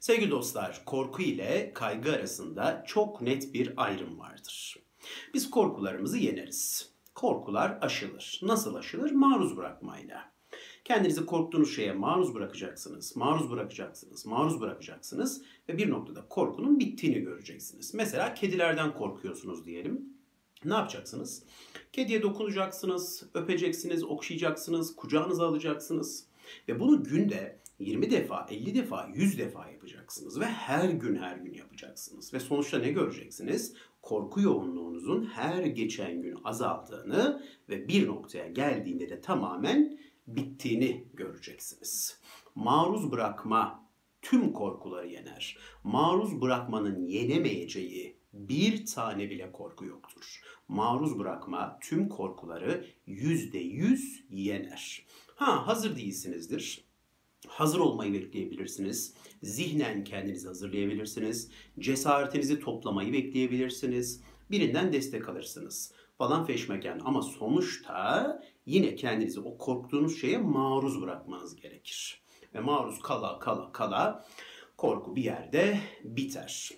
Sevgili dostlar, korku ile kaygı arasında çok net bir ayrım vardır. Biz korkularımızı yeneriz. Korkular aşılır. Nasıl aşılır? Maruz bırakmayla. Kendinizi korktuğunuz şeye maruz bırakacaksınız, maruz bırakacaksınız, maruz bırakacaksınız ve bir noktada korkunun bittiğini göreceksiniz. Mesela kedilerden korkuyorsunuz diyelim. Ne yapacaksınız? Kediye dokunacaksınız, öpeceksiniz, okşayacaksınız, kucağınıza alacaksınız. Ve bunu günde 20 defa, 50 defa, 100 defa yapacaksınız ve her gün her gün yapacaksınız. Ve sonuçta ne göreceksiniz? Korku yoğunluğunuzun her geçen gün azaldığını ve bir noktaya geldiğinde de tamamen bittiğini göreceksiniz. Maruz bırakma tüm korkuları yener. Maruz bırakmanın yenemeyeceği bir tane bile korku yoktur. Maruz bırakma tüm korkuları yüzde yüz yener. Ha hazır değilsinizdir. Hazır olmayı bekleyebilirsiniz. Zihnen kendinizi hazırlayabilirsiniz. Cesaretinizi toplamayı bekleyebilirsiniz. Birinden destek alırsınız falan feşmeken ama sonuçta yine kendinizi o korktuğunuz şeye maruz bırakmanız gerekir. Ve maruz kala kala kala korku bir yerde biter.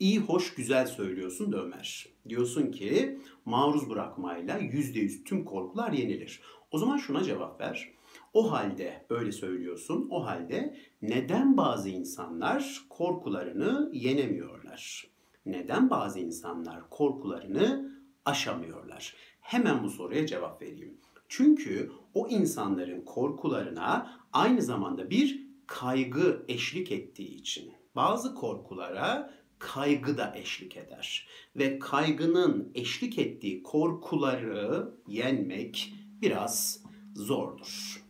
İyi, hoş, güzel söylüyorsun da Ömer. Diyorsun ki maruz bırakmayla yüzde yüz tüm korkular yenilir. O zaman şuna cevap ver. O halde öyle söylüyorsun. O halde neden bazı insanlar korkularını yenemiyorlar? Neden bazı insanlar korkularını aşamıyorlar? Hemen bu soruya cevap vereyim. Çünkü o insanların korkularına aynı zamanda bir kaygı eşlik ettiği için. Bazı korkulara kaygı da eşlik eder. Ve kaygının eşlik ettiği korkuları yenmek biraz zordur.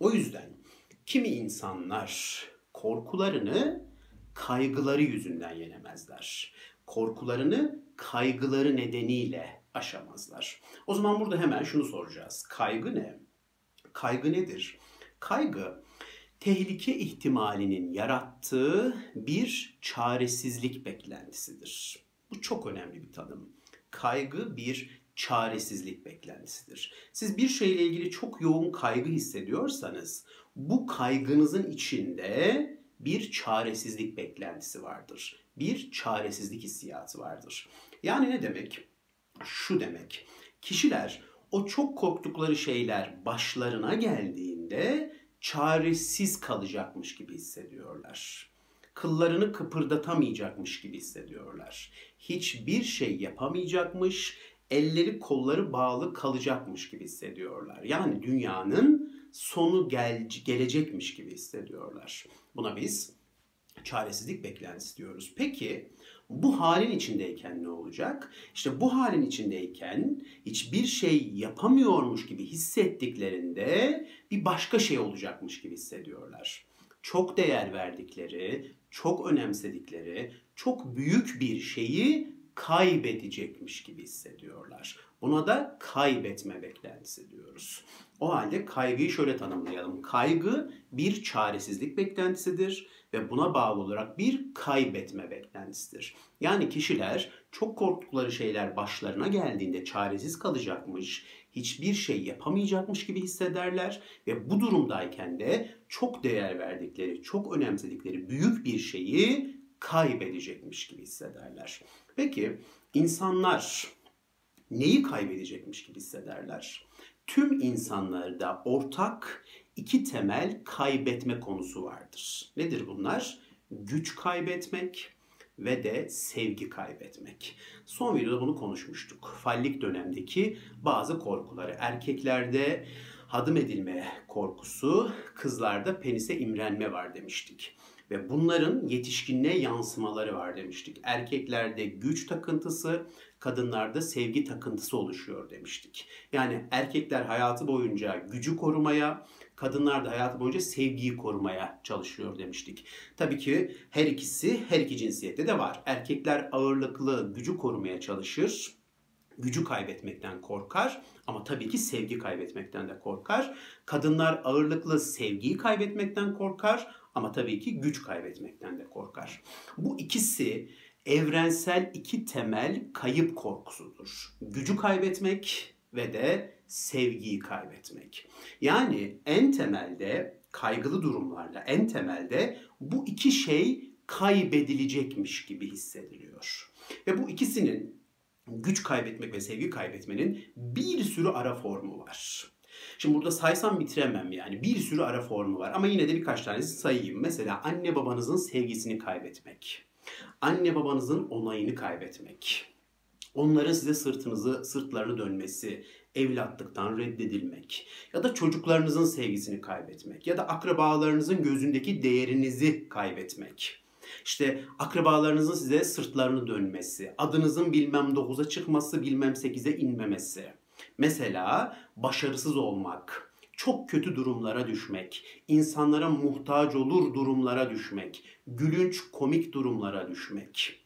O yüzden kimi insanlar korkularını kaygıları yüzünden yenemezler. Korkularını kaygıları nedeniyle aşamazlar. O zaman burada hemen şunu soracağız. Kaygı ne? Kaygı nedir? Kaygı tehlike ihtimalinin yarattığı bir çaresizlik beklentisidir. Bu çok önemli bir tanım. Kaygı bir çaresizlik beklentisidir. Siz bir şeyle ilgili çok yoğun kaygı hissediyorsanız bu kaygınızın içinde bir çaresizlik beklentisi vardır. Bir çaresizlik hissiyatı vardır. Yani ne demek? Şu demek. Kişiler o çok korktukları şeyler başlarına geldiğinde çaresiz kalacakmış gibi hissediyorlar. Kıllarını kıpırdatamayacakmış gibi hissediyorlar. Hiçbir şey yapamayacakmış, elleri kolları bağlı kalacakmış gibi hissediyorlar. Yani dünyanın sonu gel gelecekmiş gibi hissediyorlar. Buna biz çaresizlik beklentisi diyoruz. Peki bu halin içindeyken ne olacak? İşte bu halin içindeyken hiçbir şey yapamıyormuş gibi hissettiklerinde bir başka şey olacakmış gibi hissediyorlar. Çok değer verdikleri, çok önemsedikleri, çok büyük bir şeyi kaybedecekmiş gibi hissediyorlar. Buna da kaybetme beklentisi diyoruz. O halde kaygıyı şöyle tanımlayalım. Kaygı bir çaresizlik beklentisidir ve buna bağlı olarak bir kaybetme beklentisidir. Yani kişiler çok korktukları şeyler başlarına geldiğinde çaresiz kalacakmış, hiçbir şey yapamayacakmış gibi hissederler ve bu durumdayken de çok değer verdikleri, çok önemsedikleri büyük bir şeyi kaybedecekmiş gibi hissederler. Peki insanlar neyi kaybedecekmiş gibi hissederler? Tüm insanlarda ortak iki temel kaybetme konusu vardır. Nedir bunlar? Güç kaybetmek ve de sevgi kaybetmek. Son videoda bunu konuşmuştuk. Fallik dönemdeki bazı korkuları. Erkeklerde hadım edilme korkusu, kızlarda penise imrenme var demiştik. Ve bunların yetişkinliğe yansımaları var demiştik. Erkeklerde güç takıntısı, kadınlarda sevgi takıntısı oluşuyor demiştik. Yani erkekler hayatı boyunca gücü korumaya, kadınlar da hayatı boyunca sevgiyi korumaya çalışıyor demiştik. Tabii ki her ikisi her iki cinsiyette de var. Erkekler ağırlıklı gücü korumaya çalışır gücü kaybetmekten korkar ama tabii ki sevgi kaybetmekten de korkar. Kadınlar ağırlıklı sevgiyi kaybetmekten korkar ama tabii ki güç kaybetmekten de korkar. Bu ikisi evrensel iki temel kayıp korkusudur. Gücü kaybetmek ve de sevgiyi kaybetmek. Yani en temelde kaygılı durumlarla en temelde bu iki şey kaybedilecekmiş gibi hissediliyor. Ve bu ikisinin güç kaybetmek ve sevgi kaybetmenin bir sürü ara formu var. Şimdi burada saysam bitiremem yani. Bir sürü ara formu var ama yine de birkaç tanesi sayayım. Mesela anne babanızın sevgisini kaybetmek. Anne babanızın onayını kaybetmek. Onların size sırtınızı, sırtlarını dönmesi, evlatlıktan reddedilmek ya da çocuklarınızın sevgisini kaybetmek ya da akrabalarınızın gözündeki değerinizi kaybetmek. İşte akrabalarınızın size sırtlarını dönmesi, adınızın bilmem 9'a çıkması, bilmem 8'e inmemesi. Mesela başarısız olmak, çok kötü durumlara düşmek, insanlara muhtaç olur durumlara düşmek, gülünç komik durumlara düşmek.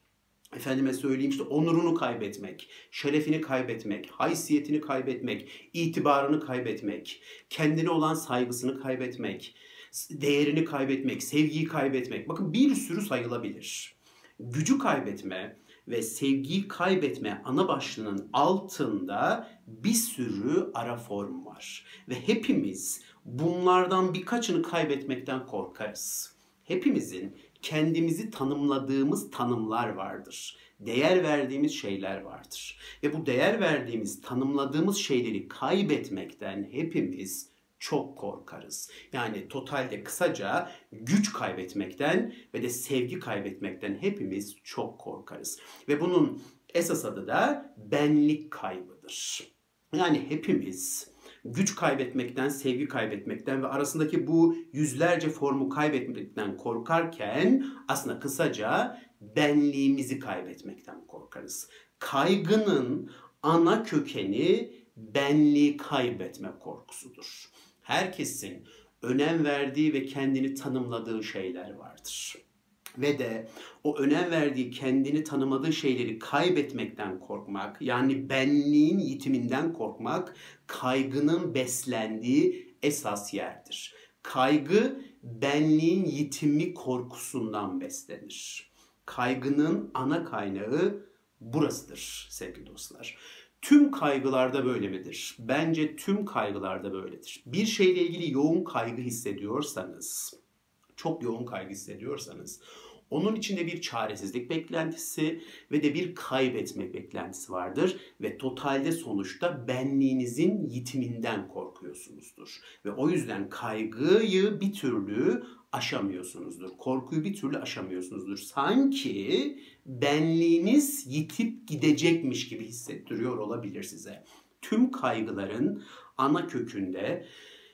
Efendime söyleyeyim işte onurunu kaybetmek, şerefini kaybetmek, haysiyetini kaybetmek, itibarını kaybetmek, kendine olan saygısını kaybetmek, değerini kaybetmek, sevgiyi kaybetmek. Bakın bir sürü sayılabilir. Gücü kaybetme ve sevgiyi kaybetme ana başlığının altında bir sürü ara form var. Ve hepimiz bunlardan birkaçını kaybetmekten korkarız. Hepimizin kendimizi tanımladığımız tanımlar vardır. Değer verdiğimiz şeyler vardır. Ve bu değer verdiğimiz, tanımladığımız şeyleri kaybetmekten hepimiz çok korkarız. Yani totalde kısaca güç kaybetmekten ve de sevgi kaybetmekten hepimiz çok korkarız. Ve bunun esas adı da benlik kaybıdır. Yani hepimiz güç kaybetmekten, sevgi kaybetmekten ve arasındaki bu yüzlerce formu kaybetmekten korkarken aslında kısaca benliğimizi kaybetmekten korkarız. Kaygının ana kökeni benliği kaybetme korkusudur. Herkesin önem verdiği ve kendini tanımladığı şeyler vardır. Ve de o önem verdiği, kendini tanımadığı şeyleri kaybetmekten korkmak, yani benliğin yitiminden korkmak, kaygının beslendiği esas yerdir. Kaygı benliğin yitimi korkusundan beslenir. Kaygının ana kaynağı burasıdır sevgili dostlar. Tüm kaygılarda böyle midir? Bence tüm kaygılarda böyledir. Bir şeyle ilgili yoğun kaygı hissediyorsanız, çok yoğun kaygı hissediyorsanız onun içinde bir çaresizlik beklentisi ve de bir kaybetme beklentisi vardır ve totalde sonuçta benliğinizin yitiminden korkuyorsunuzdur. Ve o yüzden kaygıyı bir türlü aşamıyorsunuzdur. Korkuyu bir türlü aşamıyorsunuzdur. Sanki benliğiniz yitip gidecekmiş gibi hissettiriyor olabilir size. Tüm kaygıların ana kökünde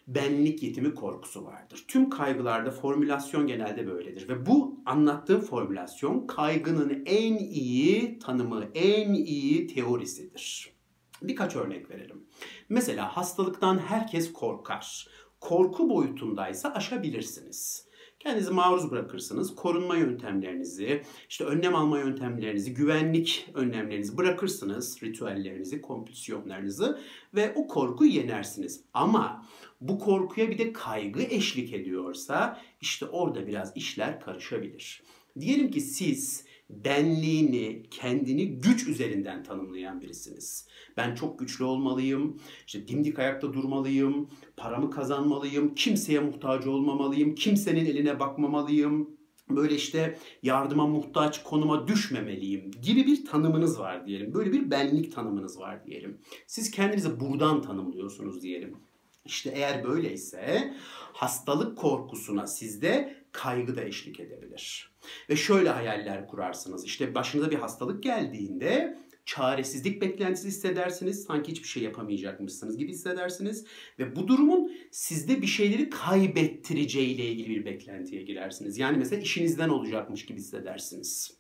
benlik yetimi korkusu vardır. Tüm kaygılarda formülasyon genelde böyledir ve bu anlattığım formülasyon kaygının en iyi tanımı, en iyi teorisidir. Birkaç örnek verelim. Mesela hastalıktan herkes korkar. Korku boyutundaysa aşabilirsiniz. Kendinizi maruz bırakırsınız. Korunma yöntemlerinizi, işte önlem alma yöntemlerinizi, güvenlik önlemlerinizi bırakırsınız. Ritüellerinizi, kompulsiyonlarınızı ve o korkuyu yenersiniz. Ama bu korkuya bir de kaygı eşlik ediyorsa işte orada biraz işler karışabilir. Diyelim ki siz benliğini, kendini güç üzerinden tanımlayan birisiniz. Ben çok güçlü olmalıyım, işte dimdik ayakta durmalıyım, paramı kazanmalıyım, kimseye muhtaç olmamalıyım, kimsenin eline bakmamalıyım, böyle işte yardıma muhtaç konuma düşmemeliyim gibi bir tanımınız var diyelim. Böyle bir benlik tanımınız var diyelim. Siz kendinizi buradan tanımlıyorsunuz diyelim. İşte eğer böyleyse hastalık korkusuna sizde kaygı da eşlik edebilir. Ve şöyle hayaller kurarsınız. İşte başınıza bir hastalık geldiğinde çaresizlik beklentisi hissedersiniz. Sanki hiçbir şey yapamayacakmışsınız gibi hissedersiniz. Ve bu durumun sizde bir şeyleri kaybettireceğiyle ilgili bir beklentiye girersiniz. Yani mesela işinizden olacakmış gibi hissedersiniz.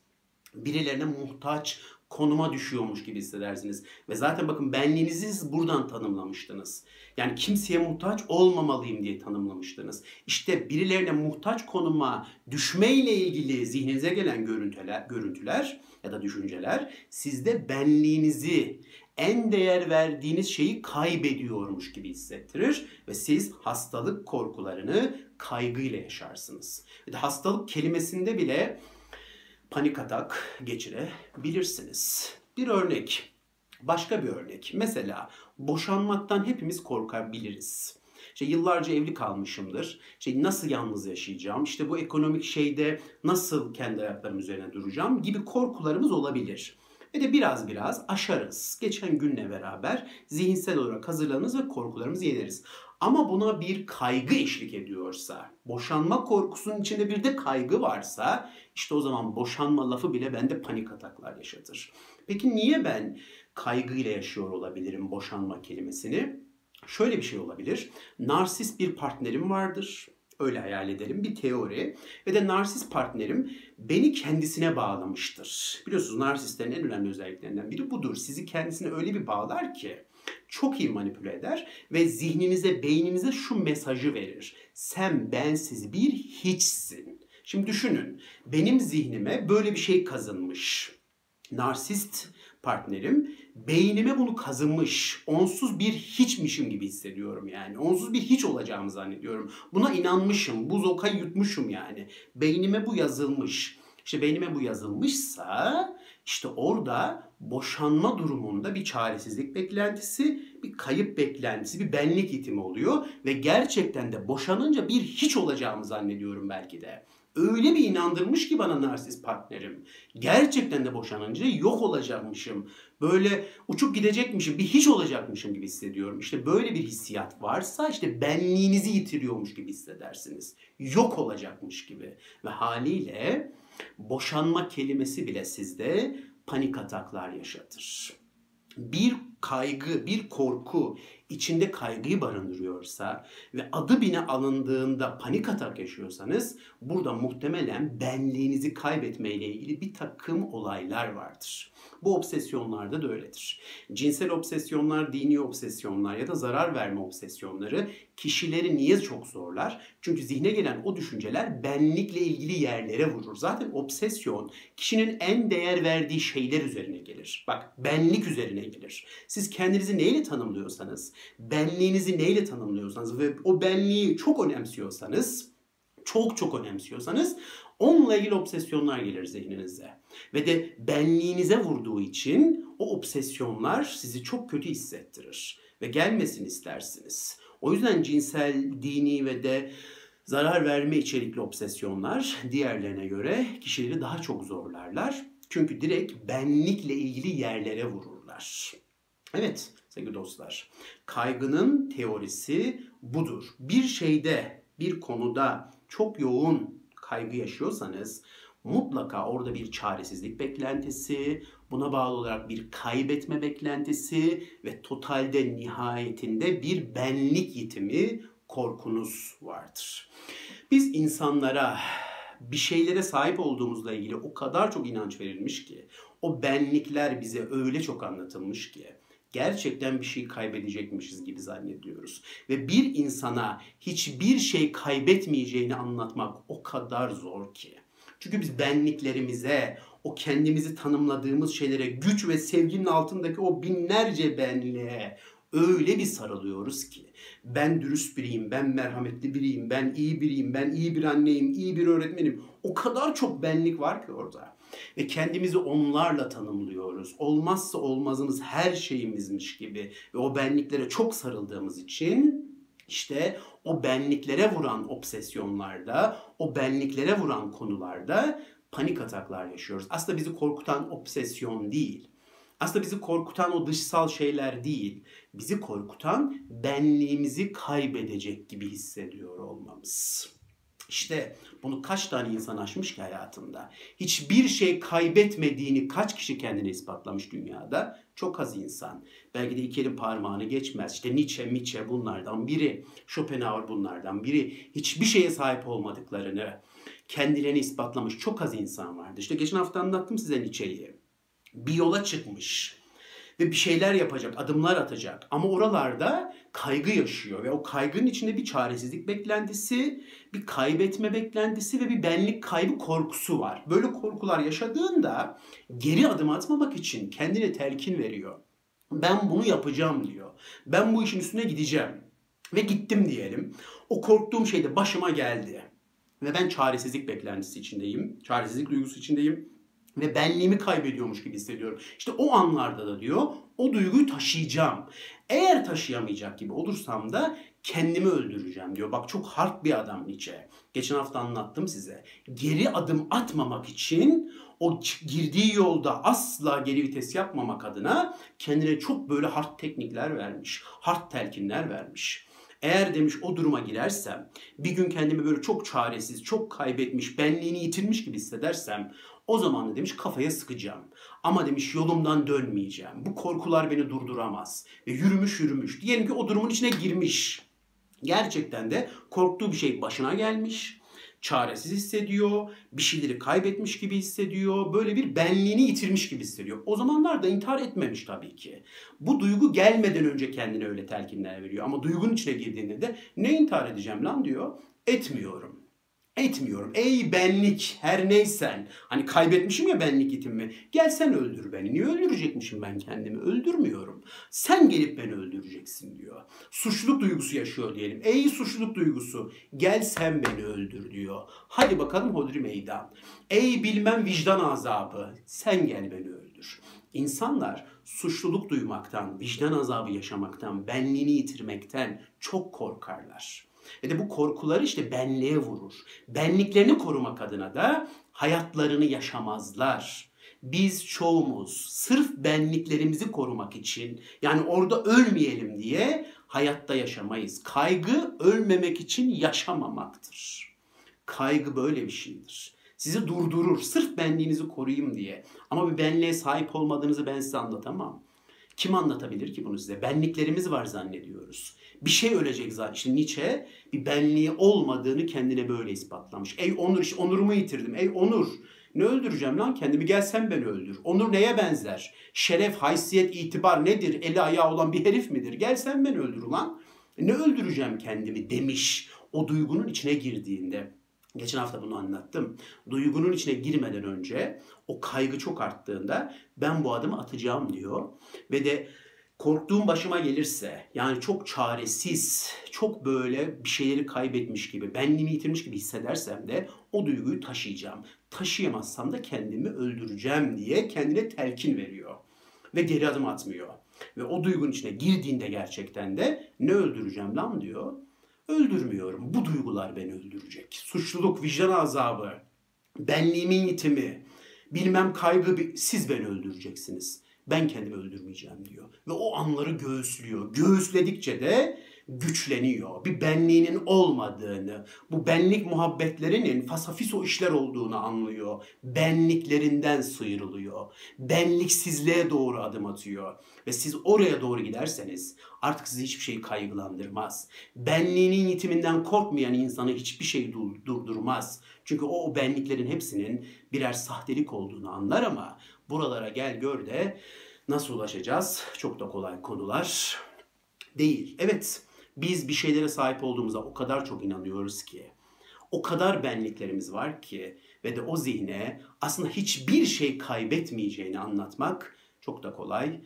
Birilerine muhtaç konuma düşüyormuş gibi hissedersiniz. Ve zaten bakın benliğinizi siz buradan tanımlamıştınız. Yani kimseye muhtaç olmamalıyım diye tanımlamıştınız. İşte birilerine muhtaç konuma düşmeyle ilgili zihninize gelen görüntüler, görüntüler ya da düşünceler sizde benliğinizi en değer verdiğiniz şeyi kaybediyormuş gibi hissettirir ve siz hastalık korkularını kaygıyla yaşarsınız. Hastalık kelimesinde bile panik atak geçirebilirsiniz. Bir örnek, başka bir örnek. Mesela boşanmaktan hepimiz korkabiliriz. İşte yıllarca evli kalmışımdır. İşte nasıl yalnız yaşayacağım? İşte bu ekonomik şeyde nasıl kendi ayaklarım üzerine duracağım gibi korkularımız olabilir. Ve de biraz biraz aşarız. Geçen günle beraber zihinsel olarak hazırlanırız ve korkularımızı yeneriz. Ama buna bir kaygı eşlik ediyorsa, boşanma korkusunun içinde bir de kaygı varsa işte o zaman boşanma lafı bile bende panik ataklar yaşatır. Peki niye ben kaygıyla yaşıyor olabilirim boşanma kelimesini? Şöyle bir şey olabilir. Narsist bir partnerim vardır. Öyle hayal edelim bir teori. Ve de narsist partnerim beni kendisine bağlamıştır. Biliyorsunuz narsistlerin en önemli özelliklerinden biri budur. Sizi kendisine öyle bir bağlar ki çok iyi manipüle eder ve zihninize, beyninize şu mesajı verir. Sen bensiz bir hiçsin. Şimdi düşünün. Benim zihnime böyle bir şey kazınmış. Narsist partnerim beynime bunu kazınmış. Onsuz bir hiçmişim gibi hissediyorum yani. Onsuz bir hiç olacağımı zannediyorum. Buna inanmışım. Bu zokayı yutmuşum yani. Beynime bu yazılmış. İşte beynime bu yazılmışsa işte orada boşanma durumunda bir çaresizlik beklentisi, bir kayıp beklentisi, bir benlik itimi oluyor ve gerçekten de boşanınca bir hiç olacağımı zannediyorum belki de. Öyle bir inandırmış ki bana narsist partnerim. Gerçekten de boşanınca yok olacakmışım. Böyle uçup gidecekmişim, bir hiç olacakmışım gibi hissediyorum. İşte böyle bir hissiyat varsa işte benliğinizi yitiriyormuş gibi hissedersiniz. Yok olacakmış gibi. Ve haliyle boşanma kelimesi bile sizde panik ataklar yaşatır. Bir kaygı, bir korku içinde kaygıyı barındırıyorsa ve adı bine alındığında panik atak yaşıyorsanız burada muhtemelen benliğinizi kaybetmeyle ilgili bir takım olaylar vardır. Bu obsesyonlarda da öyledir. Cinsel obsesyonlar, dini obsesyonlar ya da zarar verme obsesyonları kişileri niye çok zorlar? Çünkü zihne gelen o düşünceler benlikle ilgili yerlere vurur. Zaten obsesyon kişinin en değer verdiği şeyler üzerine gelir. Bak benlik üzerine gelir. Siz kendinizi neyle tanımlıyorsanız, benliğinizi neyle tanımlıyorsanız ve o benliği çok önemsiyorsanız, çok çok önemsiyorsanız onunla ilgili obsesyonlar gelir zihninize. Ve de benliğinize vurduğu için o obsesyonlar sizi çok kötü hissettirir. Ve gelmesin istersiniz. O yüzden cinsel, dini ve de zarar verme içerikli obsesyonlar diğerlerine göre kişileri daha çok zorlarlar. Çünkü direkt benlikle ilgili yerlere vururlar. Evet sevgili dostlar, kaygının teorisi budur. Bir şeyde, bir konuda çok yoğun kaygı yaşıyorsanız mutlaka orada bir çaresizlik beklentisi, buna bağlı olarak bir kaybetme beklentisi ve totalde nihayetinde bir benlik yitimi korkunuz vardır. Biz insanlara bir şeylere sahip olduğumuzla ilgili o kadar çok inanç verilmiş ki, o benlikler bize öyle çok anlatılmış ki, gerçekten bir şey kaybedecekmişiz gibi zannediyoruz. Ve bir insana hiçbir şey kaybetmeyeceğini anlatmak o kadar zor ki. Çünkü biz benliklerimize, o kendimizi tanımladığımız şeylere, güç ve sevginin altındaki o binlerce benliğe öyle bir sarılıyoruz ki ben dürüst biriyim, ben merhametli biriyim, ben iyi biriyim, ben iyi bir anneyim, iyi bir öğretmenim. O kadar çok benlik var ki orada. Ve kendimizi onlarla tanımlıyoruz. Olmazsa olmazımız her şeyimizmiş gibi. Ve o benliklere çok sarıldığımız için işte o benliklere vuran obsesyonlarda, o benliklere vuran konularda panik ataklar yaşıyoruz. Aslında bizi korkutan obsesyon değil. Aslında bizi korkutan o dışsal şeyler değil. Bizi korkutan benliğimizi kaybedecek gibi hissediyor olmamız. İşte bunu kaç tane insan aşmış ki hayatında? Hiçbir şey kaybetmediğini kaç kişi kendine ispatlamış dünyada? Çok az insan. Belki de iki elin parmağını geçmez. İşte Nietzsche, Nietzsche bunlardan biri. Schopenhauer bunlardan biri. Hiçbir şeye sahip olmadıklarını kendilerini ispatlamış çok az insan vardı. İşte geçen hafta anlattım size Nietzsche'yi. Bir yola çıkmış ve bir şeyler yapacak, adımlar atacak. Ama oralarda kaygı yaşıyor ve o kaygının içinde bir çaresizlik beklentisi, bir kaybetme beklentisi ve bir benlik kaybı korkusu var. Böyle korkular yaşadığında geri adım atmamak için kendine telkin veriyor. Ben bunu yapacağım diyor. Ben bu işin üstüne gideceğim. Ve gittim diyelim. O korktuğum şey de başıma geldi. Ve ben çaresizlik beklentisi içindeyim. Çaresizlik duygusu içindeyim. Ve benliğimi kaybediyormuş gibi hissediyorum. İşte o anlarda da diyor o duyguyu taşıyacağım. Eğer taşıyamayacak gibi olursam da kendimi öldüreceğim diyor. Bak çok hard bir adam Nietzsche. Geçen hafta anlattım size. Geri adım atmamak için o girdiği yolda asla geri vites yapmamak adına kendine çok böyle hard teknikler vermiş. Hard telkinler vermiş. Eğer demiş o duruma girersem, bir gün kendimi böyle çok çaresiz, çok kaybetmiş, benliğini yitirmiş gibi hissedersem o zaman da demiş kafaya sıkacağım. Ama demiş yolumdan dönmeyeceğim. Bu korkular beni durduramaz. Ve yürümüş yürümüş. Diyelim ki o durumun içine girmiş. Gerçekten de korktuğu bir şey başına gelmiş çaresiz hissediyor, bir şeyleri kaybetmiş gibi hissediyor, böyle bir benliğini yitirmiş gibi hissediyor. O zamanlar da intihar etmemiş tabii ki. Bu duygu gelmeden önce kendine öyle telkinler veriyor. Ama duygunun içine girdiğinde de ne intihar edeceğim lan diyor, etmiyorum etmiyorum. Ey benlik her neysen. Hani kaybetmişim ya benlik itimi. Gel sen öldür beni. Niye öldürecekmişim ben kendimi? Öldürmüyorum. Sen gelip beni öldüreceksin diyor. Suçluluk duygusu yaşıyor diyelim. Ey suçluluk duygusu gel sen beni öldür diyor. Hadi bakalım hodri meydan. Ey bilmem vicdan azabı sen gel beni öldür. İnsanlar suçluluk duymaktan, vicdan azabı yaşamaktan, benliğini yitirmekten çok korkarlar. Ve de bu korkular işte benliğe vurur. Benliklerini korumak adına da hayatlarını yaşamazlar. Biz çoğumuz sırf benliklerimizi korumak için yani orada ölmeyelim diye hayatta yaşamayız. Kaygı ölmemek için yaşamamaktır. Kaygı böyle bir şeydir. Sizi durdurur sırf benliğinizi koruyayım diye. Ama bir benliğe sahip olmadığınızı ben size anlatamam. Kim anlatabilir ki bunu size? Benliklerimiz var zannediyoruz. Bir şey ölecek zaten. İşte Nietzsche bir benliği olmadığını kendine böyle ispatlamış. Ey onur, işte onurumu yitirdim. Ey onur. Ne öldüreceğim lan kendimi? Gel sen beni öldür. Onur neye benzer? Şeref, haysiyet, itibar nedir? Eli ayağı olan bir herif midir? Gel sen beni öldür lan. Ne öldüreceğim kendimi demiş o duygunun içine girdiğinde. Geçen hafta bunu anlattım. Duygunun içine girmeden önce o kaygı çok arttığında ben bu adımı atacağım diyor. Ve de korktuğum başıma gelirse yani çok çaresiz, çok böyle bir şeyleri kaybetmiş gibi, benliğimi yitirmiş gibi hissedersem de o duyguyu taşıyacağım. Taşıyamazsam da kendimi öldüreceğim diye kendine telkin veriyor. Ve geri adım atmıyor. Ve o duygunun içine girdiğinde gerçekten de ne öldüreceğim lan diyor. Öldürmüyorum. Bu duygular beni öldürecek. Suçluluk, vicdan azabı, benliğimin yitimi, bilmem kaygı siz beni öldüreceksiniz. Ben kendimi öldürmeyeceğim diyor. Ve o anları göğüslüyor. Göğüsledikçe de güçleniyor. Bir benliğinin olmadığını, bu benlik muhabbetlerinin fasafiso işler olduğunu anlıyor. Benliklerinden sıyrılıyor. Benliksizliğe doğru adım atıyor. Ve siz oraya doğru giderseniz artık sizi hiçbir şey kaygılandırmaz. Benliğinin yitiminden korkmayan insanı hiçbir şey durdurmaz. Çünkü o, o benliklerin hepsinin birer sahtelik olduğunu anlar ama buralara gel gör de nasıl ulaşacağız? Çok da kolay konular değil. Evet biz bir şeylere sahip olduğumuza o kadar çok inanıyoruz ki, o kadar benliklerimiz var ki ve de o zihne aslında hiçbir şey kaybetmeyeceğini anlatmak çok da kolay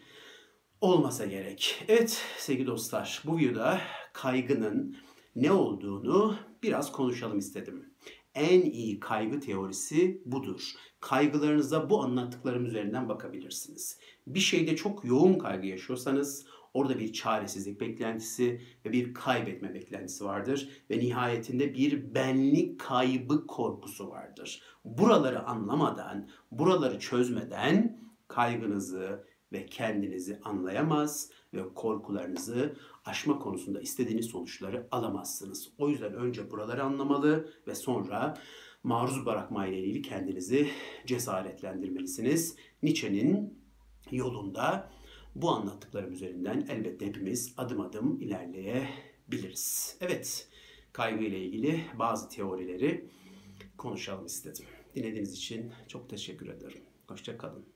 olmasa gerek. Evet sevgili dostlar bu videoda kaygının ne olduğunu biraz konuşalım istedim. En iyi kaygı teorisi budur. Kaygılarınıza bu anlattıklarım üzerinden bakabilirsiniz. Bir şeyde çok yoğun kaygı yaşıyorsanız Orada bir çaresizlik beklentisi ve bir kaybetme beklentisi vardır ve nihayetinde bir benlik kaybı korkusu vardır. Buraları anlamadan, buraları çözmeden kaygınızı ve kendinizi anlayamaz ve korkularınızı aşma konusunda istediğiniz sonuçları alamazsınız. O yüzden önce buraları anlamalı ve sonra maruz bırakma ile kendinizi cesaretlendirmelisiniz. Nietzsche'nin yolunda bu anlattıklarım üzerinden elbette hepimiz adım adım ilerleyebiliriz. Evet, kaygı ile ilgili bazı teorileri konuşalım istedim. Dinlediğiniz için çok teşekkür ederim. Hoşçakalın.